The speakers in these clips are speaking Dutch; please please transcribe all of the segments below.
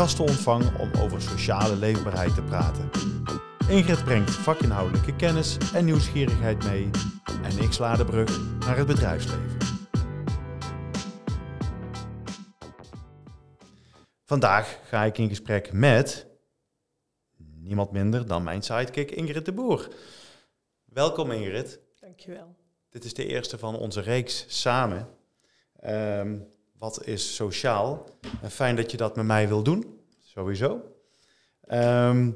gasten ontvang om over sociale leefbaarheid te praten. Ingrid brengt vakinhoudelijke kennis en nieuwsgierigheid mee en ik sla de brug naar het bedrijfsleven. Vandaag ga ik in gesprek met niemand minder dan mijn sidekick Ingrid de Boer. Welkom Ingrid. Dankjewel. Dit is de eerste van onze reeks samen. Ehm, wat is sociaal? En fijn dat je dat met mij wil doen, sowieso. Ehm,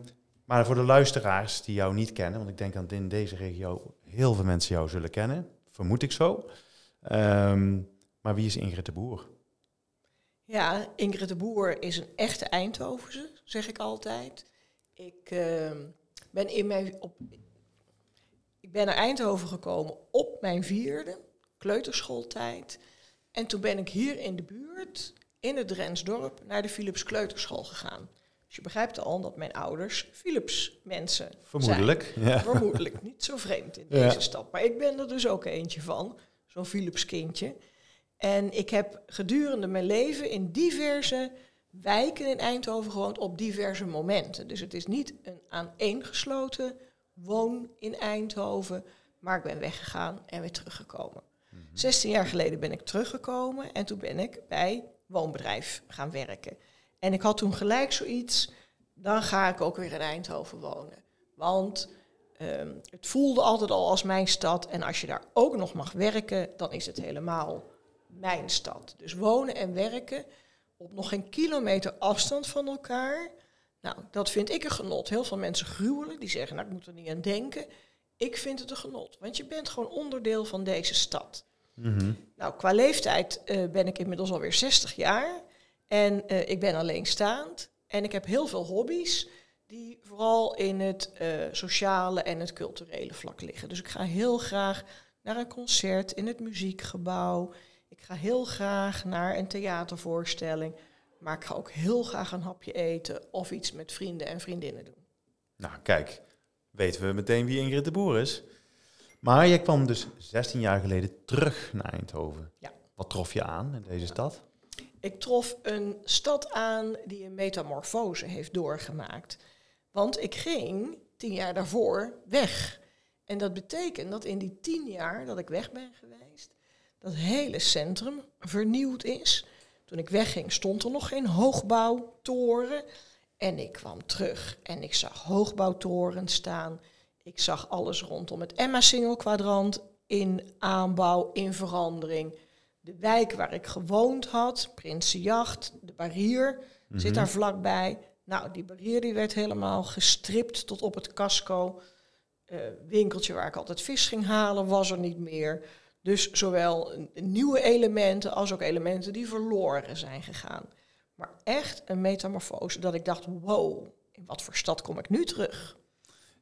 maar voor de luisteraars die jou niet kennen, want ik denk dat in deze regio heel veel mensen jou zullen kennen, vermoed ik zo. Ehm, maar wie is Ingrid de Boer? Ja, Ingrid de Boer is een echte Eindhovense, zeg ik altijd. Ik ben in mijn, op, ik ben naar Eindhoven gekomen op mijn vierde, kleuterschooltijd. En toen ben ik hier in de buurt, in het Drensdorp, naar de Philips Kleuterschool gegaan. Dus je begrijpt al dat mijn ouders Philips mensen Vermoedelijk, zijn. Ja. Vermoedelijk, niet zo vreemd in deze stad. Maar ik ben er dus ook eentje van, zo'n Philips kindje. En ik heb gedurende mijn leven in diverse wijken in Eindhoven gewoond op diverse momenten. Dus het is niet een aaneengesloten woon in Eindhoven, maar ik ben weggegaan en weer teruggekomen. 16 jaar geleden ben ik teruggekomen en toen ben ik bij woonbedrijf gaan werken. En ik had toen gelijk zoiets, dan ga ik ook weer in Eindhoven wonen. Want ehm, het voelde altijd al als mijn stad en als je daar ook nog mag werken, dan is het helemaal mijn stad. Dus wonen en werken op nog geen kilometer afstand van elkaar. Nou, dat vind ik een genot. Heel veel mensen gruwelen, die zeggen, nou, ik moet er niet aan denken. Ik vind het een genot, want je bent gewoon onderdeel van deze stad. Mhm. Nou, qua leeftijd uh, ben ik inmiddels alweer 60 jaar. En uh, ik ben alleenstaand. En ik heb heel veel hobby's die vooral in het uh, sociale en het culturele vlak liggen. Dus ik ga heel graag naar een concert in het muziekgebouw. Ik ga heel graag naar een theatervoorstelling. Maar ik ga ook heel graag een hapje eten of iets met vrienden en vriendinnen doen. Nou, kijk, weten we meteen wie Ingrid de Boer is. Maar je kwam dus 16 jaar geleden terug naar Eindhoven. Ja. Wat trof je aan in deze stad? Ik trof een stad aan die een metamorfose heeft doorgemaakt. Want ik ging tien jaar daarvoor weg. En dat betekent dat in die tien jaar dat ik weg ben geweest, dat hele centrum vernieuwd is. Toen ik wegging stond er nog geen hoogbouwtoren. En ik kwam terug en ik zag hoogbouwtorens staan. Ik zag alles rondom het Emma-singelkwadrant in aanbouw, in verandering. De wijk waar ik gewoond had, Prinsenjacht, de barrier, zit mhm. daar vlakbij. Nou, die barrier die werd helemaal gestript tot op het casco. Uh, winkeltje waar ik altijd vis ging halen was er niet meer. Dus zowel nieuwe elementen als ook elementen die verloren zijn gegaan. Maar echt een metamorfose dat ik dacht, wow, in wat voor stad kom ik nu terug?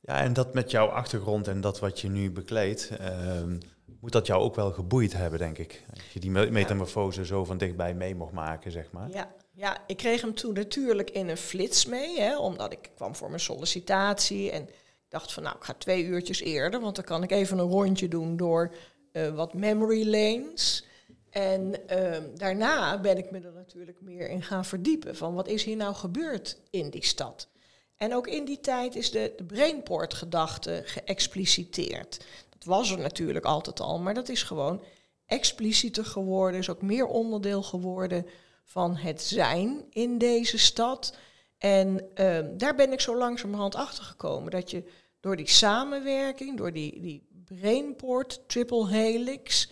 Ja, en dat met jouw achtergrond en dat wat je nu bekleedt, ehm, moet dat jou ook wel geboeid hebben, denk ik. Als je die metamorfose zo van dichtbij mee mocht maken, zeg maar. Ja, ja ik kreeg hem toen natuurlijk in een flits mee, hè, omdat ik kwam voor mijn sollicitatie en dacht van nou, ik ga twee uurtjes eerder, want dan kan ik even een rondje doen door uh, wat memory lanes. En uh, daarna ben ik me er natuurlijk meer in gaan verdiepen van wat is hier nou gebeurd in die stad. En ook in die tijd is de, de brainport-gedachte geëxpliciteerd. Dat was er natuurlijk altijd al, maar dat is gewoon explicieter geworden, is ook meer onderdeel geworden van het zijn in deze stad. En uh, daar ben ik zo langzamerhand achter gekomen dat je door die samenwerking, door die, die brainport, triple helix.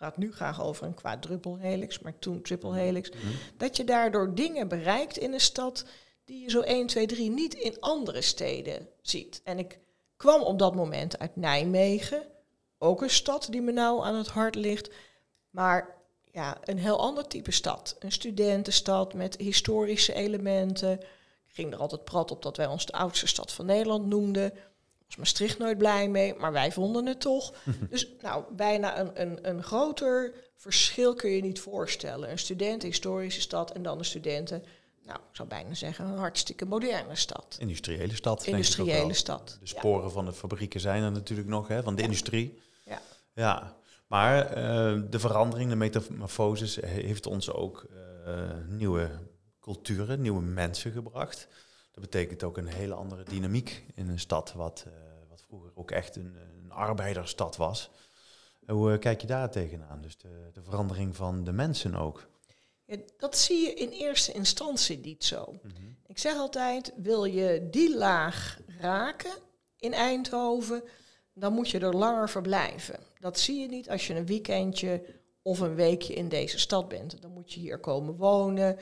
Ik praat nu graag over een quadruple helix, maar toen triple helix. Mhm. Dat je daardoor dingen bereikt in een stad die je zo 1, 2, 3 niet in andere steden ziet. En ik kwam op dat moment uit Nijmegen, ook een stad die me nou aan het hart ligt, maar ja, een heel ander type stad. Een studentenstad met historische elementen. ging er altijd prat op dat wij ons de oudste stad van Nederland noemden. Was Maastricht nooit blij mee, maar wij vonden het toch. dus nou, bijna een, een, een groter verschil kun je niet voorstellen. Een studenten historische stad en dan een studenten nou, ik zou bijna zeggen, een hartstikke moderne stad. Industriële stad. Industriële stad. De sporen van de fabrieken zijn er natuurlijk nog, hè, van de industrie. Ja. ja. Maar uh, de verandering, de metamorfosis, heeft ons ook uh, nieuwe culturen, nieuwe mensen gebracht. Dat betekent ook een hele andere dynamiek in een stad, wat, uh, wat vroeger ook echt een, een arbeidersstad was. Hoe kijk je daar tegenaan? Dus de, de verandering van de mensen ook. Ja, dat zie je in eerste instantie niet zo. Mhm. Ik zeg altijd, wil je die laag raken in Eindhoven, dan moet je er langer verblijven. Dat zie je niet als je een weekendje of een weekje in deze stad bent. Dan moet je hier komen wonen,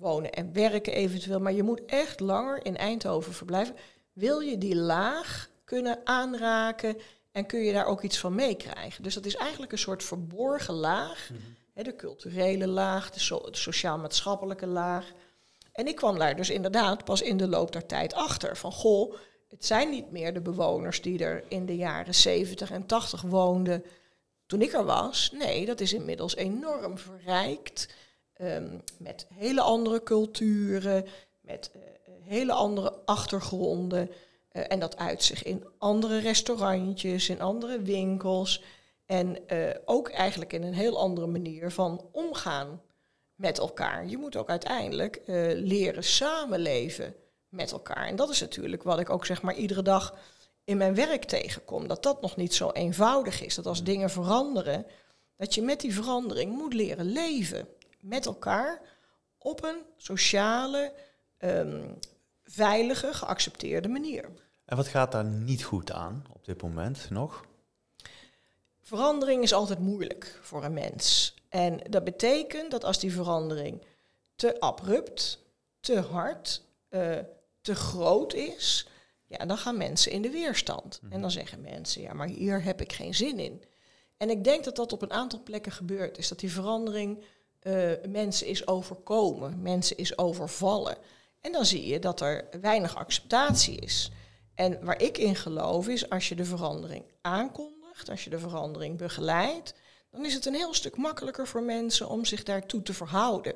wonen en werken eventueel. Maar je moet echt langer in Eindhoven verblijven. Wil je die laag kunnen aanraken en kun je daar ook iets van meekrijgen? Dus dat is eigenlijk een soort verborgen laag. Mhm de culturele laag, de, sociaal-maatschappelijke laag. En ik kwam daar dus inderdaad pas in de loop der tijd achter. Van goh, het zijn niet meer de bewoners die er in de jaren 70 en 80 woonden toen ik er was. Nee, dat is inmiddels enorm verrijkt. Ehm, met hele andere culturen, met uh, hele andere achtergronden. Uh, en dat uit zich in andere restaurantjes, in andere winkels. En uh, ook eigenlijk in een heel andere manier van omgaan met elkaar. Je moet ook uiteindelijk leren samenleven met elkaar. En dat is natuurlijk wat ik ook zeg maar iedere dag in mijn werk tegenkom. Dat dat nog niet zo eenvoudig is. Dat als dingen veranderen, dat je met die verandering moet leren leven met elkaar op een sociale, um, veilige, geaccepteerde manier. En wat gaat daar niet goed aan op dit moment nog? Verandering is altijd moeilijk voor een mens. En dat betekent dat als die verandering te abrupt, te hard, uh, te groot is, ja, dan gaan mensen in de weerstand. En dan zeggen mensen, ja, maar hier heb ik geen zin in. En ik denk dat dat op een aantal plekken gebeurd is. Dat die verandering uh, mensen is overkomen, mensen is overvallen. En dan zie je dat er weinig acceptatie is. En waar ik in geloof is, als je de verandering aankondigt, als je de verandering begeleidt, dan is het een heel stuk makkelijker voor mensen om zich daartoe te verhouden.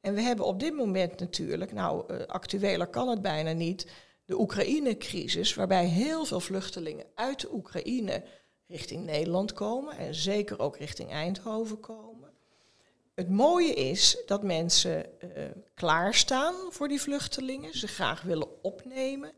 En we hebben op dit moment natuurlijk, nou uh, actueler kan het bijna niet, de Oekraïne-crisis, waarbij heel veel vluchtelingen uit de Oekraïne richting Nederland komen en zeker ook richting Eindhoven komen. Het mooie is dat mensen uh, klaarstaan voor die vluchtelingen, ze graag willen opnemen.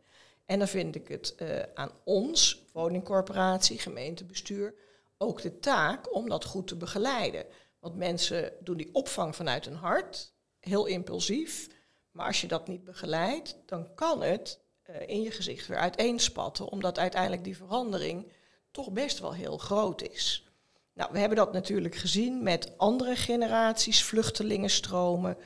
En dan vind ik het uh, aan ons, woningcorporatie, gemeentebestuur, ook de taak om dat goed te begeleiden. Want mensen doen die opvang vanuit hun hart, heel impulsief. Maar als je dat niet begeleidt, dan kan het uh, in je gezicht weer uiteenspatten, omdat uiteindelijk die verandering toch best wel heel groot is. Nou, we hebben dat natuurlijk gezien met andere generaties vluchtelingenstromen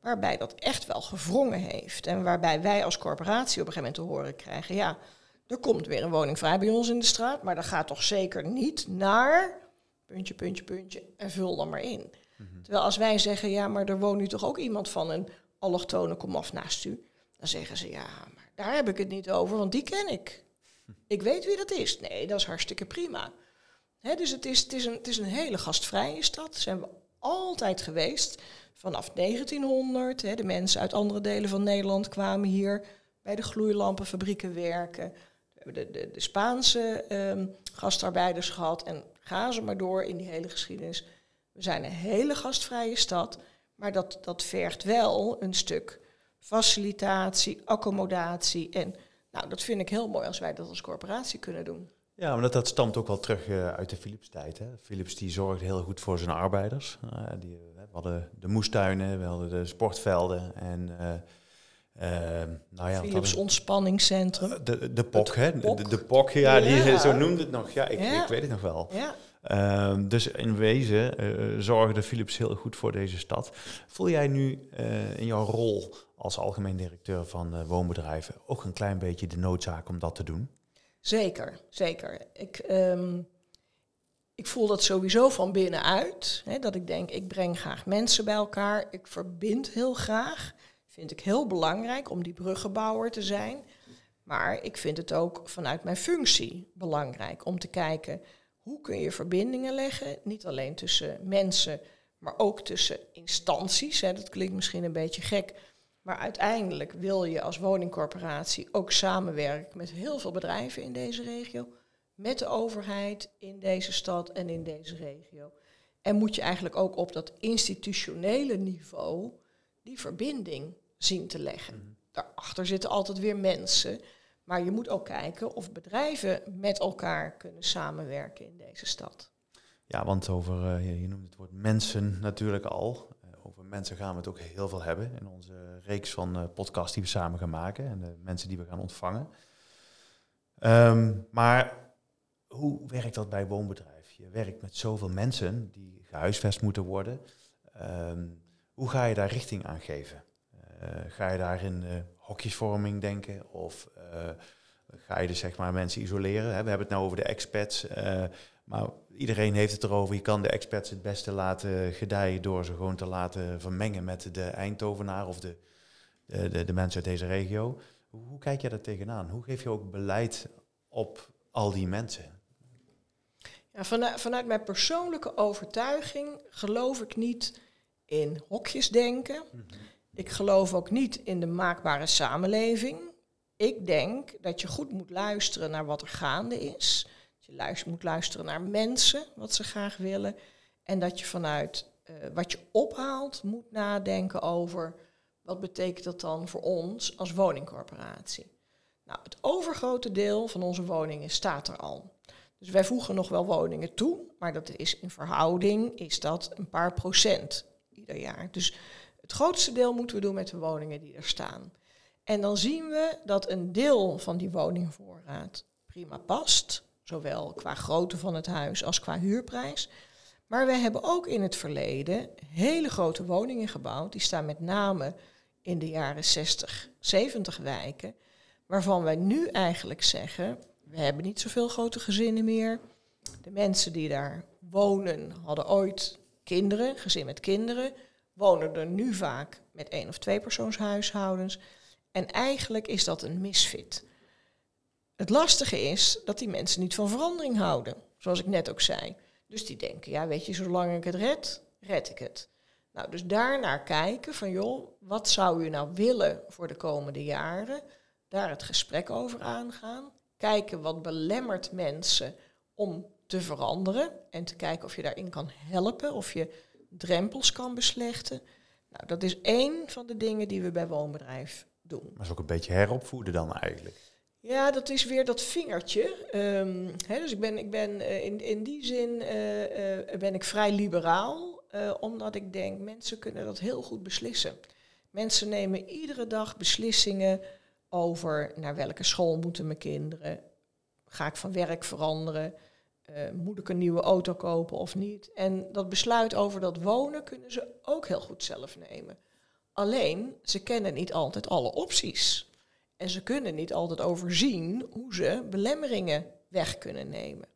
waarbij dat echt wel gewrongen heeft. En waarbij wij als corporatie op een gegeven moment te horen krijgen, ja, er komt weer een woning vrij bij ons in de straat, maar dat gaat toch zeker niet naar puntje, puntje, puntje en vul dan maar in. Mhm. Terwijl als wij zeggen, ja, maar er woont nu toch ook iemand van een allochtone komaf naast u, dan zeggen ze, ja, maar daar heb ik het niet over, want die ken ik. Ik weet wie dat is. Nee, dat is hartstikke prima. Dus het is, het, is een, het is een hele gastvrije stad. Zijn we altijd geweest vanaf 1900. Hè, de mensen uit andere delen van Nederland kwamen hier bij de gloeilampenfabrieken werken. We hebben de, de, de Spaanse um, gastarbeiders gehad en gaan ze maar door in die hele geschiedenis. We zijn een hele gastvrije stad, maar dat, dat vergt wel een stuk facilitatie, accommodatie. En nou, dat vind ik heel mooi als wij dat als corporatie kunnen doen. Ja, maar dat, dat stamt ook wel terug uh, uit de Philips-tijd. Philips die zorgde heel goed voor zijn arbeiders. Uh, die, we hadden de moestuinen, we hadden de sportvelden en... Uh, nou ja, Philips Ontspanningscentrum. De, de POK, hè? De, de, POK, ja, ja, Die, zo noemde het nog. Ja ik, ja. ik weet het nog wel. Ja. Uh, dus in wezen uh, zorgde Philips heel goed voor deze stad. Voel jij nu in jouw rol als algemeen directeur van woonbedrijven ook een klein beetje de noodzaak om dat te doen? Zeker, zeker. Ik, um, ik voel dat sowieso van binnenuit. Hè, dat ik denk, ik breng graag mensen bij elkaar. Ik verbind heel graag. Vind ik heel belangrijk om die bruggenbouwer te zijn. Maar ik vind het ook vanuit mijn functie belangrijk om te kijken hoe kun je verbindingen leggen, niet alleen tussen mensen, maar ook tussen instanties. Hè. Dat klinkt misschien een beetje gek, maar uiteindelijk wil je als woningcorporatie ook samenwerken met heel veel bedrijven in deze regio, met de overheid in deze stad en in deze regio. En moet je eigenlijk ook op dat institutionele niveau die verbinding zien te leggen. Mhm. Daarachter zitten altijd weer mensen. Maar je moet ook kijken of bedrijven met elkaar kunnen samenwerken in deze stad. Ja, want over, uh, je noemt het woord mensen natuurlijk al. Mensen gaan we het ook heel veel hebben in onze reeks van uh, podcasts die we samen gaan maken en de mensen die we gaan ontvangen. Um, maar hoe werkt dat bij woonbedrijf? Je werkt met zoveel mensen die gehuisvest moeten worden. Um, hoe ga je daar richting aan geven? ga je daar in hokjesvorming denken? Of uh, ga je dus zeg maar mensen isoleren? Hè? We hebben het nou over de expats. Uh, maar iedereen heeft het erover. Je kan de expats het beste laten gedijen door ze gewoon te laten vermengen met de Eindhovenaar of de, de, de, de mensen uit deze regio. Hoe, hoe, kijk je daar tegenaan? Hoe geef je ook beleid op al die mensen? Ja, vanuit, vanuit mijn persoonlijke overtuiging geloof ik niet in hokjes denken. Mhm. Ik geloof ook niet in de maakbare samenleving. Ik denk dat je goed moet luisteren naar wat er gaande is. Dat je luister, moet luisteren naar mensen, wat ze graag willen. En dat je vanuit uh, wat je ophaalt moet nadenken over wat betekent dat dan voor ons als woningcorporatie. Nou, het overgrote deel van onze woningen staat er al. Dus wij voegen nog wel woningen toe, maar dat is in verhouding is dat een paar procent ieder jaar. Dus het grootste deel moeten we doen met de woningen die er staan. En dan zien we dat een deel van die woningvoorraad prima past, zowel qua grootte van het huis als qua huurprijs. Maar we hebben ook in het verleden hele grote woningen gebouwd, die staan met name in de jaren 60, 70 wijken, waarvan wij nu eigenlijk zeggen, we hebben niet zoveel grote gezinnen meer. De mensen die daar wonen hadden ooit kinderen, gezin met kinderen wonen er nu vaak met één of twee persoonshuishoudens. En eigenlijk is dat een misfit. Het lastige is dat die mensen niet van verandering houden, zoals ik net ook zei. Dus die denken, ja weet je, zolang ik het red, red ik het. Nou, dus daarnaar kijken van joh, wat zou u nou willen voor de komende jaren? Daar het gesprek over aangaan. Kijken wat belemmert mensen om te veranderen en te kijken of je daarin kan helpen, of je drempels kan beslechten. Nou, dat is één van de dingen die we bij woonbedrijf doen. Maar is ook een beetje heropvoeden dan eigenlijk. Ja, dat is weer dat vingertje. Um, hè, dus ik ben, ik ben uh, in, in die zin uh, uh, ben ik vrij liberaal, omdat ik denk mensen kunnen dat heel goed beslissen. Mensen nemen iedere dag beslissingen over naar welke school moeten mijn kinderen, ga ik van werk veranderen, moet ik een nieuwe auto kopen of niet? En dat besluit over dat wonen kunnen ze ook heel goed zelf nemen. Alleen, ze kennen niet altijd alle opties. En ze kunnen niet altijd overzien hoe ze belemmeringen weg kunnen nemen.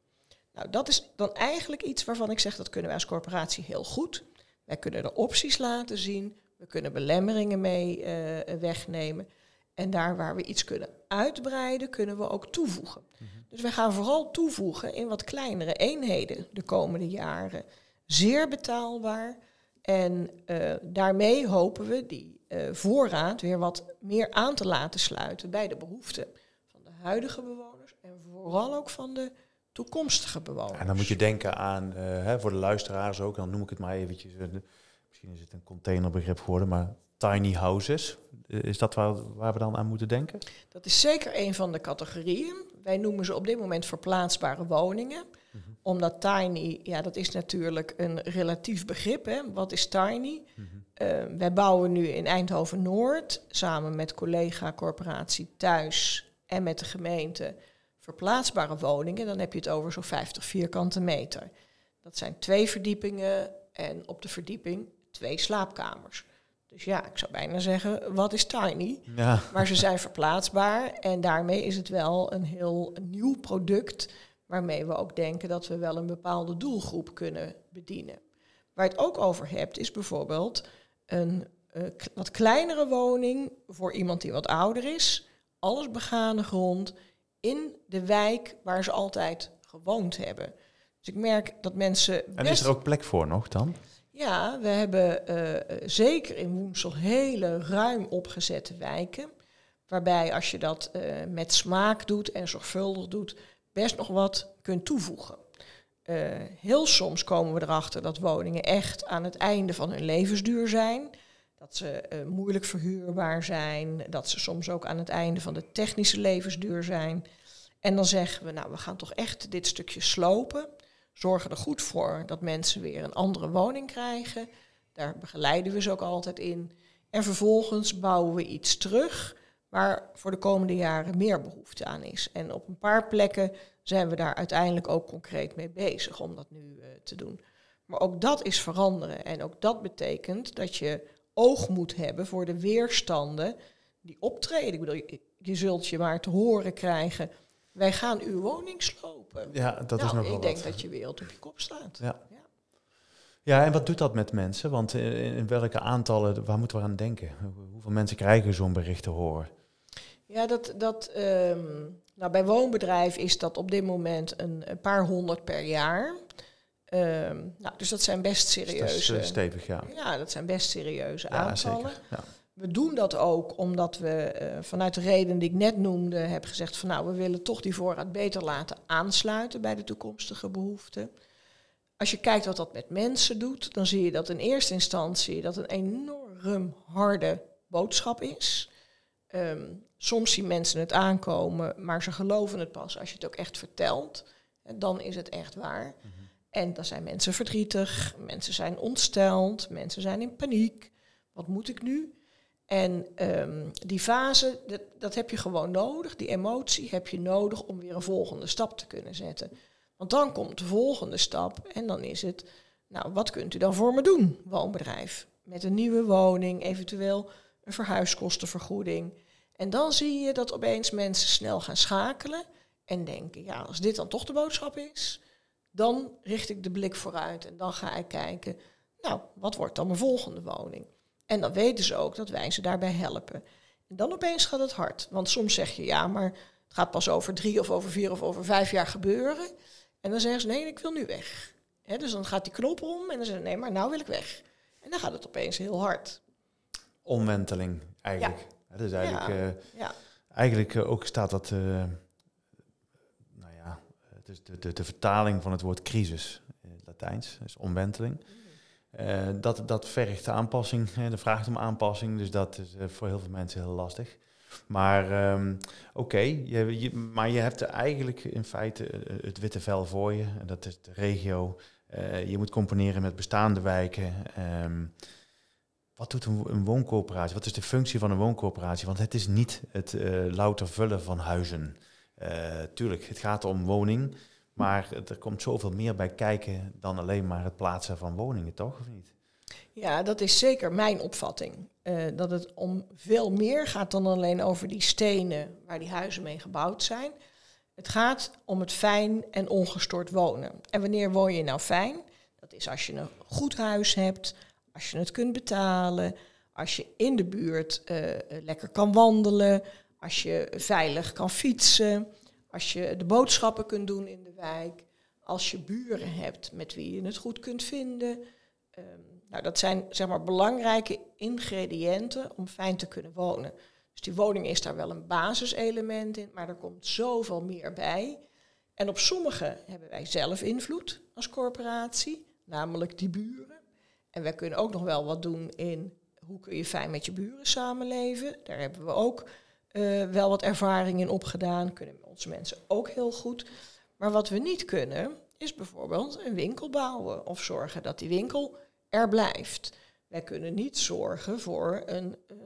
Nou, dat is dan eigenlijk iets waarvan ik zeg dat kunnen wij als corporatie heel goed. Wij kunnen de opties laten zien, we kunnen belemmeringen mee uh, wegnemen. En daar waar we iets kunnen uitbreiden, kunnen we ook toevoegen. Mhm. Dus wij gaan vooral toevoegen in wat kleinere eenheden de komende jaren. Zeer betaalbaar. En uh, daarmee hopen we die uh, voorraad weer wat meer aan te laten sluiten bij de behoeften van de huidige bewoners en vooral ook van de toekomstige bewoners. En dan moet je denken aan, uh, hè, voor de luisteraars ook, dan noem ik het maar eventjes, misschien is het een containerbegrip geworden, maar tiny houses. Is dat waar, waar we dan aan moeten denken? Dat is zeker een van de categorieën. Wij noemen ze op dit moment verplaatsbare woningen. Mhm. Omdat tiny, ja, dat is natuurlijk een relatief begrip. Hè. Wat is tiny? Mm wij bouwen nu in Eindhoven Noord samen met collega-corporatie Thuis en met de gemeente verplaatsbare woningen. Dan heb je het over zo'n 50 vierkante meter. Dat zijn twee verdiepingen en op de verdieping twee slaapkamers. Dus ja, ik zou bijna zeggen, wat is tiny? Ja. Maar ze zijn verplaatsbaar en daarmee is het wel een heel nieuw product waarmee we ook denken dat we wel een bepaalde doelgroep kunnen bedienen. Waar je het ook over hebt is bijvoorbeeld een uh, wat kleinere woning voor iemand die wat ouder is. Alles begane grond in de wijk waar ze altijd gewoond hebben. Dus ik merk dat mensen. En is er ook plek voor nog dan? Ja, we hebben uh, zeker in Woensel hele ruim opgezette wijken. Waarbij als je dat uh, met smaak doet en zorgvuldig doet, best nog wat kunt toevoegen. Uh, heel soms komen we erachter dat woningen echt aan het einde van hun levensduur zijn. Dat ze uh, moeilijk verhuurbaar zijn. Dat ze soms ook aan het einde van de technische levensduur zijn. En dan zeggen we, nou, we gaan toch echt dit stukje slopen. Zorgen er goed voor dat mensen weer een andere woning krijgen. Daar begeleiden we ze ook altijd in. En vervolgens bouwen we iets terug waar voor de komende jaren meer behoefte aan is. En op een paar plekken zijn we daar uiteindelijk ook concreet mee bezig om dat nu uh, te doen. Maar ook dat is veranderen. En ook dat betekent dat je oog moet hebben voor de weerstanden die optreden. Ik bedoel, je, je zult je maar te horen krijgen. Wij gaan uw woning slopen. Ja, dat nou, is nog wel Ik denk dat je wereld op je kop staat. Ja. ja. Ja, en wat doet dat met mensen? Want in, in welke aantallen, waar moeten we aan denken? Hoeveel mensen krijgen zo'n bericht te horen? Ja, dat, dat, um, nou, bij woonbedrijf is dat op dit moment een, een paar honderd per jaar. Um, nou, dus dat zijn best serieuze. Dus dat is stevig, ja. Ja, dat zijn best serieuze ja, aantallen. Zeker, ja. We doen dat ook omdat we uh, vanuit de reden die ik net noemde, hebben gezegd van nou, we willen toch die voorraad beter laten aansluiten bij de toekomstige behoeften. Als je kijkt wat dat met mensen doet, dan zie je dat in eerste instantie dat een enorm harde boodschap is. Um, soms zien mensen het aankomen, maar ze geloven het pas als je het ook echt vertelt. En dan is het echt waar. Mm -hmm. En dan zijn mensen verdrietig, mensen zijn ontsteld, mensen zijn in paniek. Wat moet ik nu? En um, die fase, dat, dat heb je gewoon nodig. Die emotie heb je nodig om weer een volgende stap te kunnen zetten. Want dan komt de volgende stap en dan is het, nou, wat kunt u dan voor me doen, woonbedrijf? Met een nieuwe woning, eventueel een verhuiskostenvergoeding. En dan zie je dat opeens mensen snel gaan schakelen en denken, ja, als dit dan toch de boodschap is, dan richt ik de blik vooruit en dan ga ik kijken, nou, wat wordt dan mijn volgende woning? En dan weten ze ook dat wij ze daarbij helpen. En dan opeens gaat het hard, want soms zeg je, ja, maar het gaat pas over drie of over vier of over vijf jaar gebeuren. En dan zeggen ze, nee, ik wil nu weg. He, dus dan gaat die knop om en dan zeggen ze, nee, maar nou wil ik weg. En dan gaat het opeens heel hard. Omwenteling, eigenlijk. Ja. Dat is eigenlijk, Ja, ja. eigenlijk uh, ook staat dat, uh, nou ja, het is de, de, de, vertaling van het woord crisis in het Latijns, dus omwenteling. dat, dat vergt aanpassing, de vraagt om aanpassing, dus dat is voor heel veel mensen heel lastig. Maar um, oké, okay, je, je, maar je hebt er eigenlijk in feite het witte vel voor je, en dat is de regio. je moet componeren met bestaande wijken. Um, wat doet een, wooncoöperatie? Wat is de functie van een wooncoöperatie? Want het is niet het uh, louter vullen van huizen. Uh, tuurlijk, het gaat om woning, maar er komt zoveel meer bij kijken dan alleen maar het plaatsen van woningen, toch? Of niet? Ja, dat is zeker mijn opvatting. Uh, dat het om veel meer gaat dan alleen over die stenen waar die huizen mee gebouwd zijn. Het gaat om het fijn en ongestoord wonen. En wanneer woon je nou fijn? Dat is als je een goed huis hebt, als je het kunt betalen, als je in de buurt uh, lekker kan wandelen, als je veilig kan fietsen, als je de boodschappen kunt doen in de wijk, als je buren hebt met wie je het goed kunt vinden. Um, nou, dat zijn zeg maar belangrijke ingrediënten om fijn te kunnen wonen. Dus die woning is daar wel een basiselement in, maar er komt zoveel meer bij. En op sommige hebben wij zelf invloed als corporatie, namelijk die buren. En wij kunnen ook nog wel wat doen in hoe kun je fijn met je buren samenleven. Daar hebben we ook uh, wel wat ervaring in opgedaan. Kunnen onze mensen ook heel goed. Maar wat we niet kunnen, is bijvoorbeeld een winkel bouwen of zorgen dat die winkel er blijft. Wij kunnen niet zorgen voor een uh,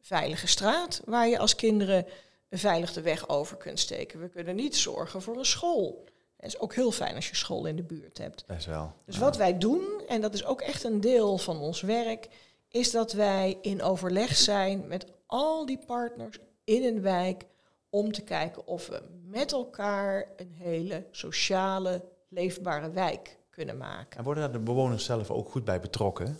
veilige straat waar je als kinderen veilig de weg over kunt steken. We kunnen niet zorgen voor een school. Het is ook heel fijn als je school in de buurt hebt. Best wel. Dus wat wij doen, en dat is ook echt een deel van ons werk, is dat wij in overleg zijn met al die partners in een wijk om te kijken of we met elkaar een hele sociale, leefbare wijk kunnen maken. En worden daar de bewoners zelf ook goed bij betrokken?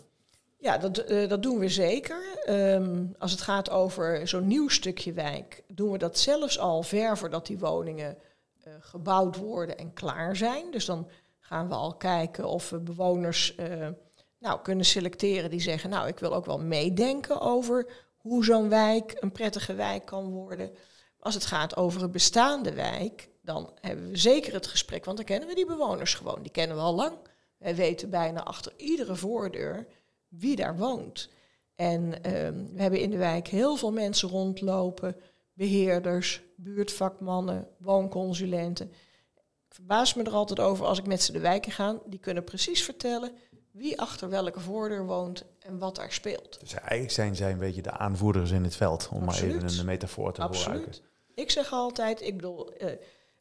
Ja, dat, eh, dat doen we zeker. Ehm, als het gaat over zo'n nieuw stukje wijk, doen we dat zelfs al ver voordat die woningen eh, gebouwd worden en klaar zijn. Dus dan gaan we al kijken of we bewoners eh, nou, kunnen selecteren die zeggen, nou ik wil ook wel meedenken over hoe zo'n wijk een prettige wijk kan worden. Als het gaat over een bestaande wijk, dan hebben we zeker het gesprek, want dan kennen we die bewoners gewoon. Die kennen we al lang. Wij weten bijna achter iedere voordeur wie daar woont. En ehm, we hebben in de wijk heel veel mensen rondlopen, beheerders, buurtvakmannen, woonconsulenten. Ik verbaas me er altijd over als ik met ze de wijken ga. Die kunnen precies vertellen wie achter welke voordeur woont en wat daar speelt. Dus eigenlijk zijn zij een beetje de aanvoerders in het veld, om maar even een metafoor te Absoluut. gebruiken. Ik zeg altijd, ik bedoel, uh,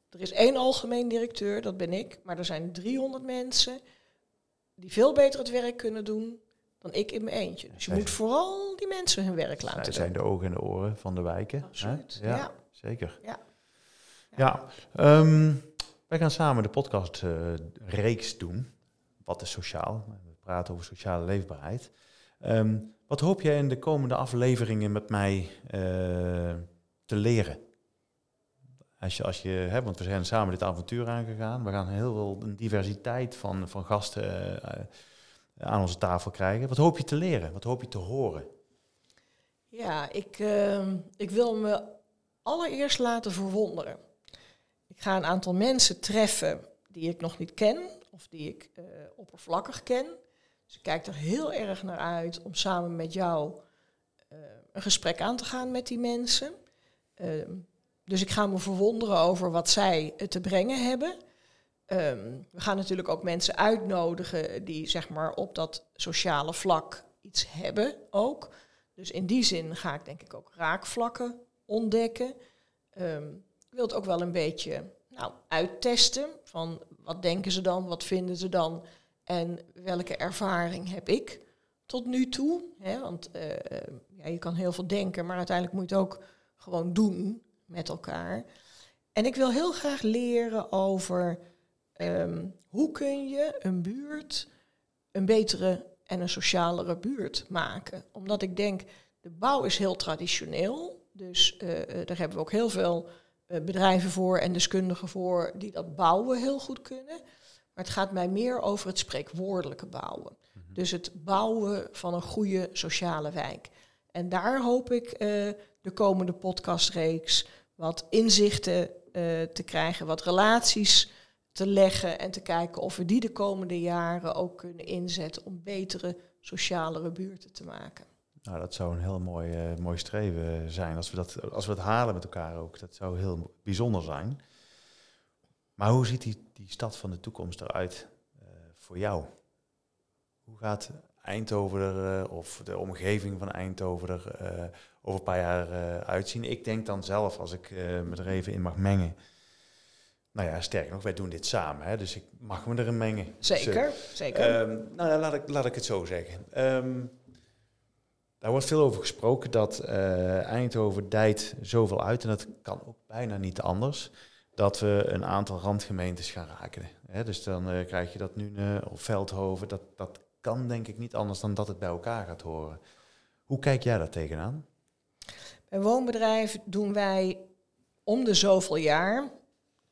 er is één algemeen directeur, dat ben ik, maar er zijn 300 mensen die veel beter het werk kunnen doen dan ik in mijn eentje. Dus je moet vooral die mensen hun werk laten Zij zijn de ogen en de oren van de wijken. Absoluut, Ja, ja. zeker. Ja. Ja, ehm, wij gaan samen de podcast eh, reeks doen. Wat is sociaal? We praten over sociale leefbaarheid. Ehm, wat hoop jij in de komende afleveringen met mij eh, te leren? Als je, als je, hè, want we zijn samen dit avontuur aangegaan. We gaan heel veel een diversiteit van, van gasten uh, aan onze tafel krijgen. Wat hoop je te leren? Wat hoop je te horen? Ja, ik, uh, ik wil me allereerst laten verwonderen. Ik ga een aantal mensen treffen die ik nog niet ken of die ik uh, oppervlakkig ken. Dus ik kijk er heel erg naar uit om samen met jou uh, een gesprek aan te gaan met die mensen. Uh, dus ik ga me verwonderen over wat zij te brengen hebben. Um, we gaan natuurlijk ook mensen uitnodigen die zeg maar op dat sociale vlak iets hebben ook. Dus in die zin ga ik denk ik ook raakvlakken ontdekken. Um, ik wil het ook wel een beetje nou, uittesten van wat denken ze dan, wat vinden ze dan en welke ervaring heb ik tot nu toe. Hè? Want uh, ja, je kan heel veel denken, maar uiteindelijk moet je het ook gewoon doen met elkaar. En ik wil heel graag leren over um, hoe kun je een buurt een betere en een socialere buurt maken. Omdat ik denk, de bouw is heel traditioneel. Dus uh, daar hebben we ook heel veel uh, bedrijven voor en deskundigen voor die dat bouwen heel goed kunnen. Maar het gaat mij meer over het spreekwoordelijke bouwen. Mm -hmm. Dus het bouwen van een goede sociale wijk. En daar hoop ik uh, de komende podcastreeks wat inzichten uh, te krijgen, wat relaties te leggen en te kijken of we die de komende jaren ook kunnen inzetten om betere, socialere buurten te maken. Nou, dat zou een heel mooi, uh, mooi streven zijn als we, dat, als we het halen met elkaar ook. Dat zou heel bijzonder zijn. Maar hoe ziet die, die stad van de toekomst eruit uh, voor jou? Hoe gaat Eindhoven er, uh, of de omgeving van Eindhoven er over een paar jaar uitzien? Ik denk dan zelf, als ik me er even in mag mengen. Nou ja, sterker nog, wij doen dit samen, hè, dus ik mag me erin mengen. Zeker, dus, zeker. Um, nou ja, laat ik, laat ik het zo zeggen. Um, daar wordt veel over gesproken dat Eindhoven dijt zoveel uit, en dat kan ook bijna niet anders dat we een aantal randgemeentes gaan raken. Hè, dus dan uh, krijg je dat nu uh, of Veldhoven. Dat, dat kan denk ik niet anders dan dat het bij elkaar gaat horen. Hoe kijk jij daar tegenaan? Bij woonbedrijf doen wij om de zoveel jaar,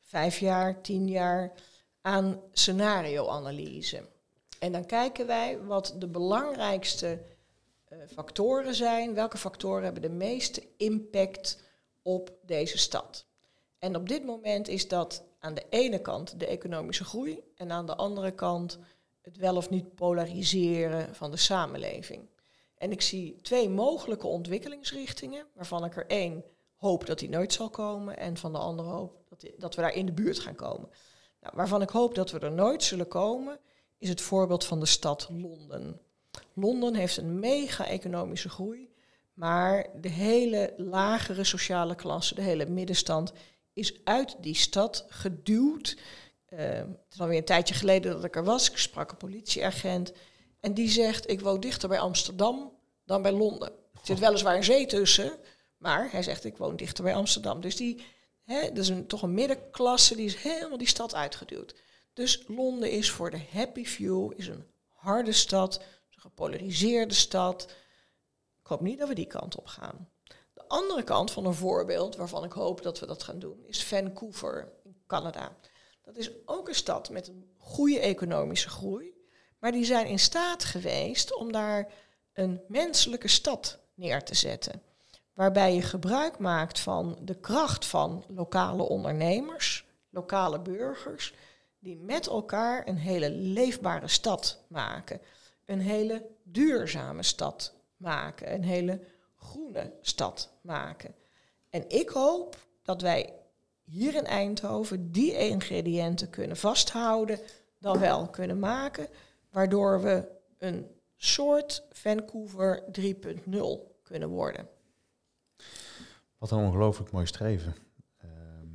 vijf jaar, tien jaar, aan scenario-analyse. En dan kijken wij wat de belangrijkste uh, factoren zijn. Welke factoren hebben de meeste impact op deze stad? En op dit moment is dat aan de ene kant de economische groei en aan de andere kant het wel of niet polariseren van de samenleving. En ik zie twee mogelijke ontwikkelingsrichtingen, waarvan ik er één hoop dat die nooit zal komen en van de andere hoop dat, dat we daar in de buurt gaan komen. Nou, waarvan ik hoop dat we er nooit zullen komen, is het voorbeeld van de stad Londen. Londen heeft een mega economische groei, maar de hele lagere sociale klasse, de hele middenstand, is uit die stad geduwd. Uh, het is alweer een tijdje geleden dat ik er was. Ik sprak een politieagent. En die zegt, ik woon dichter bij Amsterdam dan bij Londen. Er zit weliswaar een zee tussen. Maar hij zegt, ik woon dichter bij Amsterdam. Dus die, hè, dat is een, toch een middenklasse, die is helemaal die stad uitgeduwd. Dus Londen is voor de happy few, is een harde stad. Een gepolariseerde stad. Ik hoop niet dat we die kant op gaan. De andere kant van een voorbeeld, waarvan ik hoop dat we dat gaan doen, is Vancouver in Canada. Dat is ook een stad met een goede economische groei, maar die zijn in staat geweest om daar een menselijke stad neer te zetten. Waarbij je gebruik maakt van de kracht van lokale ondernemers, lokale burgers, die met elkaar een hele leefbare stad maken. Een hele duurzame stad maken. Een hele groene stad maken. En ik hoop dat wij hier in Eindhoven die ingrediënten kunnen vasthouden, dan wel kunnen maken, waardoor we een soort Vancouver 3.0 kunnen worden. Wat een ongelooflijk mooi streven. Ehm,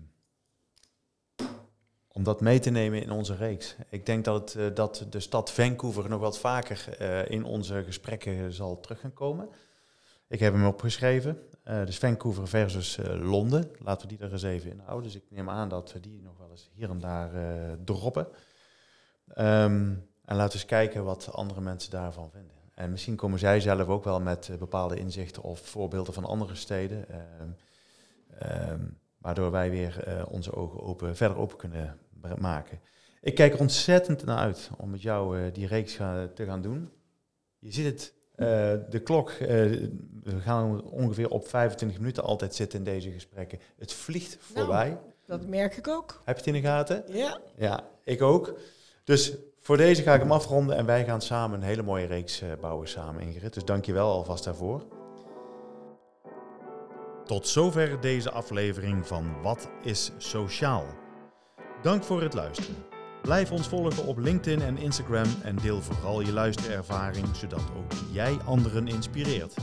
om dat mee te nemen in onze reeks. Ik denk dat, het, eh, dat de stad Vancouver nog wat vaker uh, in onze gesprekken zal terug gaan komen. Ik heb hem opgeschreven. Uh, dus Vancouver versus Londen. Laten we die er eens even in houden. Dus ik neem aan dat we die nog wel eens hier en daar droppen. Um, en laten we eens kijken wat andere mensen daarvan vinden. En misschien komen zij zelf ook wel met bepaalde inzichten of voorbeelden van andere steden. Um, um, waardoor wij weer uh, onze ogen open, verder open kunnen maken. Ik kijk er ontzettend naar uit om met jou uh, die reeks te gaan doen. Je ziet het, uh, de klok, we gaan ongeveer op 25 minuten altijd zitten in deze gesprekken. Het vliegt voorbij. Nou, dat merk ik ook. Heb je het in de gaten? Ja. Ja, ik ook. Dus voor deze ga ik hem afronden en wij gaan samen een hele mooie reeks bouwen samen, Ingrid. Dus dank je wel alvast daarvoor. Tot zover deze aflevering van Wat is Sociaal? Dank voor het luisteren. Blijf ons volgen op LinkedIn en Instagram en deel vooral je luisterervaring, zodat ook jij anderen inspireert.